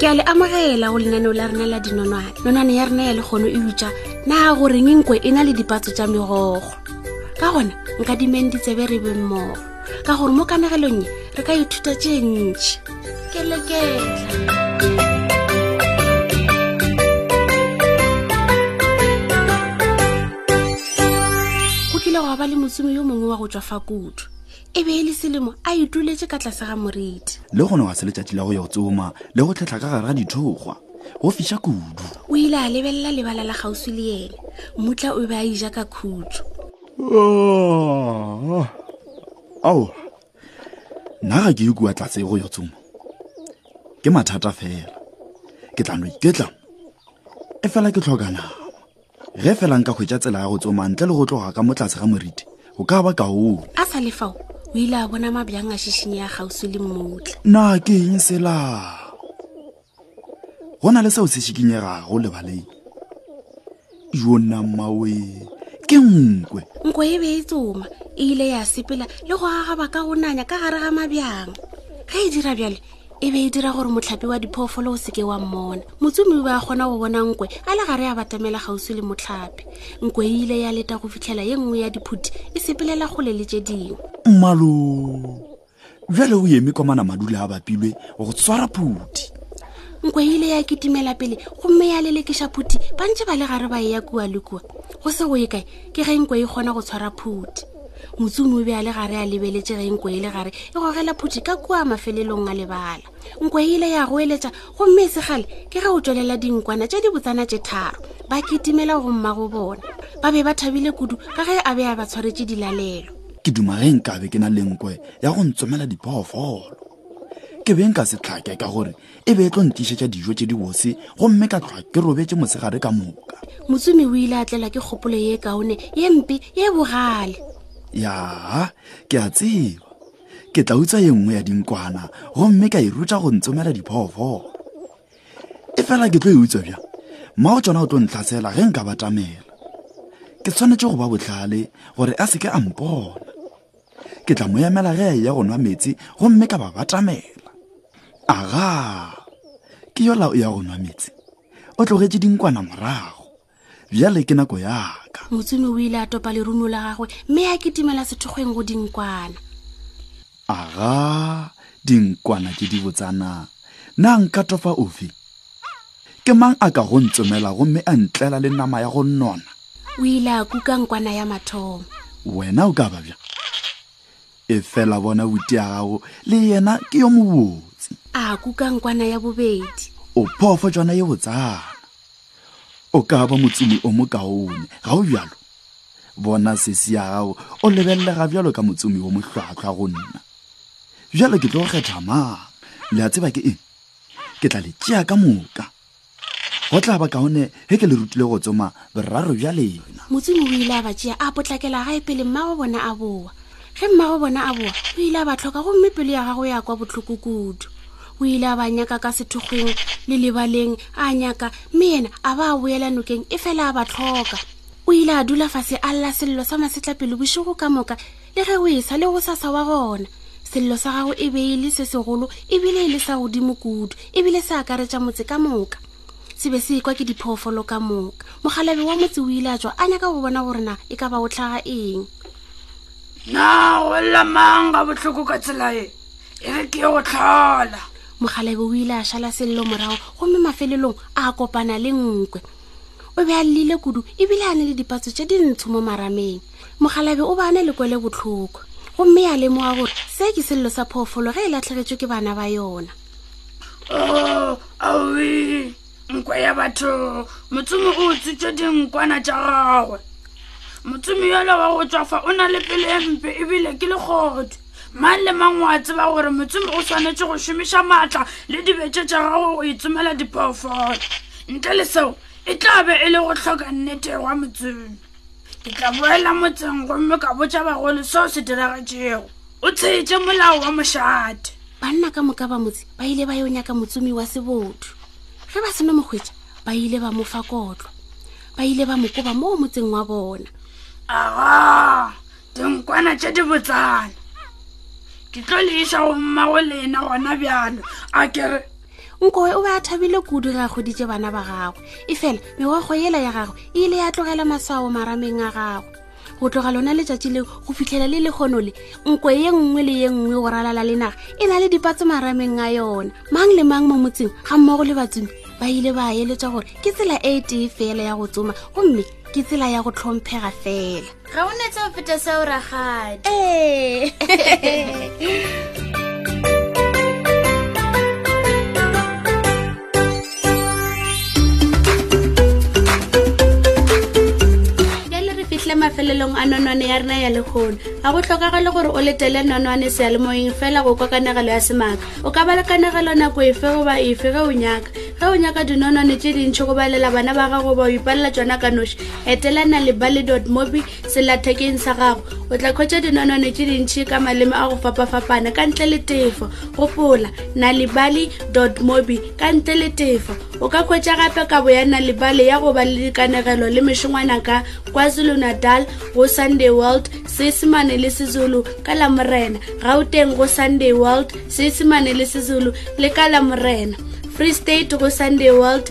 ke a le amogela go lenaneo la rena la dinonwane nonwane ya rena ya le kgono e utša na goreng nkwe e na le dipatso tša megogo ka gona nka dimeng ditsebe re beng mmogo ka gore mo kanegelong ye re ka ithuta tše ntšhi keleketla kile gwa ba le motsimi yo mongwe wa go tswa fa kudu e be e le selemo a ituletše ka tlase ga moriti le gone wa se letšatši la go ya go tsoma le go tlhetlha ka gare ga dithokgwa go fiša kudu o ile a lebelela lebala la kgauswi le yena mutla o be a ija ka khutso ah, ao nna ga ke yo kua tlase go ya tsoma ke mathata fela ke tla no iketla e fela ke tlhoka nama ge fela nka hwetša tsela ya go tsoma ntle le go tloga ka mo tlase ga moriti go ka ba kaone a sa le fao o ile a bona mabjang a šišing ya gausi le mmotla na ke eng sela go na le seo se šikinyegago lebaleng jo nna mmaoe ke nkwe nkwe e be e tsoma e ile ya sepela le go agaba ka go nanya ka gare ga mabjang ge e dira bjale e be e dira gore motlhapi wa diphoofolo o seke wa mmona motsomi o be a kgona go bona nkwe a le gare a batamela kgauswi le motlhapi nkwe e ile ya leta go fitlhela ye nngwe ya diphuthi e sepelela kgole le tše dingwe mmalo bjale o eme kwa manamadula a bapilwe go tshwara phuthi nkwe e ile ya kitimela pele gomme ya lelekeša phuthi ba ntse ba le gare ba e ya kua le kua go se go e kae ke ge nkwe e kgona go tshwara phuthi motsumi o be a le gare a lebeletše ge nko e le gare e gogela phuthi ka kua mafelelong a lebala nko e ile ya goeletša gomme e segale ke ge o tswelela dinkwana tše di botsana tše tharo ba ketimela go mma go bona ba be ba thabile kudu ka ge a be a ba tshwaretše dilalelo ke duma ge nkabe ke na le nkwe ya go ntsomela diphoofolo ke be nka se tlhake ka gore e be e tlo ntišetša dijo tše dibose gomme ka tlwa ke robetse mosegare ka moka motsumi o ile a tlela ke kgopolo ye kaone ye mpe ye bogale yaa ke a tseba ke tla utswa ye nngwe ya dinkwana gomme ka e rutša go ntsomela diphoofolo e fela ke tlo e utswa bjang mao tsona o tlo ntlhasela ge nka batamela ke tshwanetse go ba botlhale gore a seke a mpona ke tla mo emela ge ya go nwa metsi gomme ka ba batamela aga ke yola o ya go nwa metsi o tlogetše dinkwana morago bjale ke nako yaka motsumi o ile a topa lerumo la gagwe mme a kitimela sethokgweng go dinkwana aga dinkwana ke di botsana na nka tofa ofe ke mang a ka go ntsomela gomme a ntlela le nama ya go nona o ile a kuka nkwana ya mathomo wena o ka ba bja e fela bona buti ya gago le yena ke yo mobotse a kuka nkwana ya bobedi o phofo jona ye botsana o ka ba motsumi o mokaone ga o bjalo bona sesi ya gago o lebelelega bjalo ka motsumi wo mohlwahlwa go nna bjalo ke tlo go kgetha mang le a tseba ke eng ke tla le tšea ka moka go tla ba kaone ge ke le rutile go tsoma boraro bja lena motsimo o ile a ba tšea a potlakela gae pele mmago bona a boa ge mmago bona a boa o ile a ba tlhoka gomme pelo ya gago ya kwa botlhoko kudu o ile a ba nyaka ka sethokgweng le lebaleng a nyaka mme yena a ba a boela nokeng e fela a ba tlhoka o ile a dula fase a lla sello sa masetlapelo bošego ka moka le ge o esa le gosasa wa gona sello sa gago e be e le se segolo ebile e le sa godimo kudu ebile se akaretša motse ka moka se be se ekwa ke diphoofolo ka moka mogalabe wa motse o ile a tswa a nyaka go bona gore na e ka ba o tlhaga eng na go lela mang ga botlhoko ka tselae e re ke go tlhola mogalabe o ile a šala sello morago gomme mafelelong a kopana le nkwe o be a llele kudu ebile a ne le dipatso tše dintsho mo marameng mogalabe o bane le kwele botlhoko gomme ya lemoga gore se ke selelo sa phoofolo ge e latlhegetswe ke bana ba yona oh, aoe nkwa ya batho motsomi o tsitswe dinkwana tša gagwe motsomi yola wa go tswafa o na le pele e mpe ebile ke lekgotho mang le mang wa tseba gore motsomi o swanetše go šomiša maatla le dibetše tša gago go itsomela diphoofolo ntle le seo e tla be e le go tlhoka nnete wa motsomi ke tla boela motseng gomme ka botša bagolo seo se diragetšego o tsheetše molao wa mošate banna ka moka ba motse ba ile ba yo nyaka motsomi wa sebotho ge ba seno mokgwetša ba ile ba mo fa kotlo ba ile ba mokoba moo motseng wa bona aga dinkwana tše di botsana ke tlo leiša go mmago lena gona bjalo a kere nkoe o be a thabile kudu ge a goditše bana ba gagwe e fela megogo yela ya gagwe e ile ya tlogela maswao marameng a gagwe go tloga lona letšatši leo go fitlhela le lekgono le nko ye nngwe le ye nngwe go ralala le naga e na le dipatse marameng a yona mang le mang mo motseng ga mmogo le batsomi ba ile ba eletswa gore ke tsela e e tee fela ya go tsoma gomme ke tsela ya go tlhomphega fela ga o netse go feta seo ragadi ee fitlhe mafelelong a nonwane ya rena ya lekgono ga go tlhokagale gore o letele nonwane sealemoyeng fela go kwa kanegelo ya semaka o ka ba le kanegelo nako efe goba efe ge o nyaka ge o nyaka dinonwane tse dintšhi go balela bana ba gago ba o ipalela tsona ka noši etelana le balidot mobi selathekeng sa gago o tla kgwetsa dinonone tše dintšhi ka maleme a go fapafapana ka ntle le tefo gopola nalibali dot mobi ka ntle le tefo o ka kgwetsa gape kabo ya nalibali ya go ba le dikanegelo le mešongwana ka kwazulu natal go sunday world seesemane le sezulu ka la morena gauteng go sunday world seesemane le sezulu le ka la morena free state go sunday world